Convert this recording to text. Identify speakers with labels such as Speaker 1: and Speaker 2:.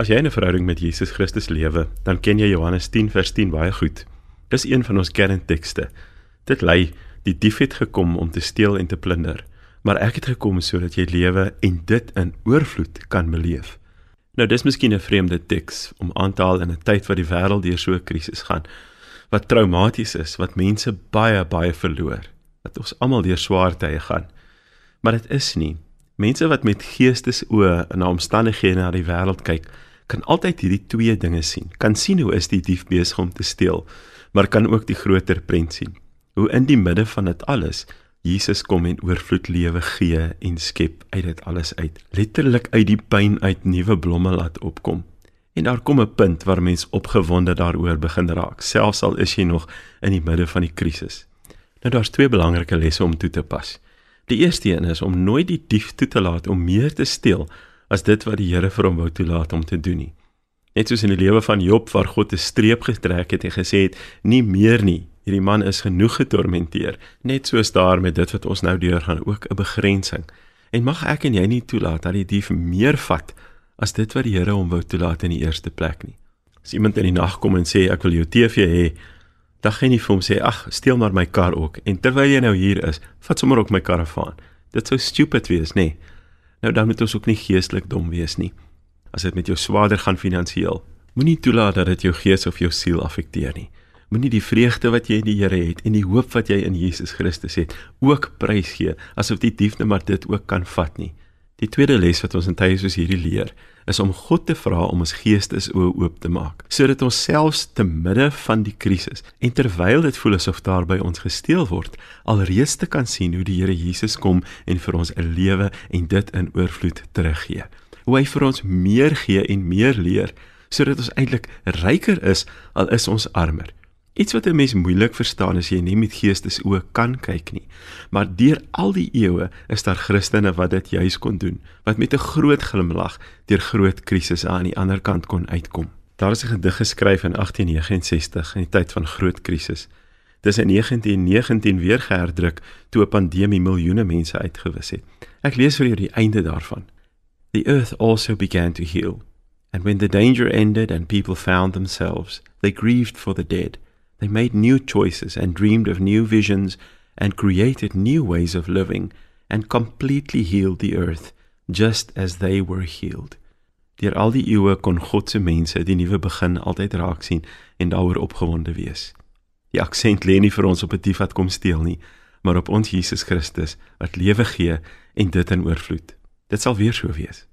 Speaker 1: As jy 'n verhouding met Jesus Christus lewe, dan ken jy Johannes 10 vers 10 baie goed. Dis een van ons kerntekste. Dit lei die dief het gekom om te steel en te plunder, maar ek het gekom sodat jy lewe en dit in oorvloed kan beleef. Nou dis miskien 'n vreemde teks om aan te haal in 'n tyd wat die wêreld deur so 'n krisis gaan, wat traumaties is, wat mense baie baie verloor, wat ons almal deur swaar tye gaan. Maar dit is nie Mense wat met geestesoë na omstandighede na die wêreld kyk, kan altyd hierdie twee dinge sien. Kan sien hoe is die dief besig om te steel, maar kan ook die groter prent sien. Hoe in die midde van dit alles Jesus kom en oorvloed lewe gee en skep uit dit alles uit. Letterlik uit die pyn uit nuwe blomme laat opkom. En daar kom 'n punt waar mens opgewonde daaroor begin raak, selfs al is jy nog in die midde van die krisis. Nou daar's twee belangrike lesse om toe te pas. Die eerste een is om nooit die dief toe te laat om meer te steel as dit wat die Here vir hom wou toelaat om te doen nie. Net soos in die lewe van Job waar God 'n streep getrek het en gesê het nie meer nie. Hierdie man is genoeg getormenteer. Net soos daar met dit wat ons nou deurgaan ook 'n begrensing. En mag ek en jy nie toelaat dat die dief meer vat as dit wat die Here hom wou toelaat in die eerste plek nie. As iemand in die nag kom en sê ek wil jou TV hê, dan gaan jy vir hom sê ag steel maar my kar ook en terwyl jy nou hier is vat sommer ook my karavaan dit sou stupid wees nê nee. Nou dan moet ons ook nie geestelik dom wees nie. As dit met jou swaarder gaan finansiëel moenie toelaat dat dit jou gees of jou siel affekteer nie. Moenie die vreugde wat jy in die Here het en die hoop wat jy in Jesus Christus het ook prys gee asof die dief net maar dit ook kan vat nie Die tweede les wat ons in tye soos hierdie leer, is om God te vra om ons geestesoë oop te maak, sodat ons selfs te midde van die krisis en terwyl dit voel asof daar by ons gesteel word, alreeds te kan sien hoe die Here Jesus kom en vir ons 'n lewe en dit in oorvloed teruggee. Hoe hy vir ons meer gee en meer leer, sodat ons eintlik ryker is al is ons armer. Iets wat 'n mens moeilik verstaan as jy nie met geestesoë kan kyk nie. Maar deur al die eeue is daar Christene wat dit juis kon doen, wat met 'n groot glimlag deur groot krisisse aan die ander kant kon uitkom. Daar is 'n gedig geskryf in 1869 in die tyd van groot krisis. Dis in 1919 weer geherdruk toe 'n pandemie miljoene mense uitgewis het. Ek lees vir jou die einde daarvan. The earth also began to heal. And when the danger ended and people found themselves, they grieved for the dead. They made new choices and dreamed of new visions and created new ways of living and completely healed the earth just as they were healed. Deur al die eeue kon God se mense die nuwe begin altyd raak sien en daaroor opgewonde wees. Die aksent lê nie vir ons op 'n dief wat kom steel nie, maar op ons Jesus Christus wat lewe gee en dit in oorvloed. Dit sal weer so wees.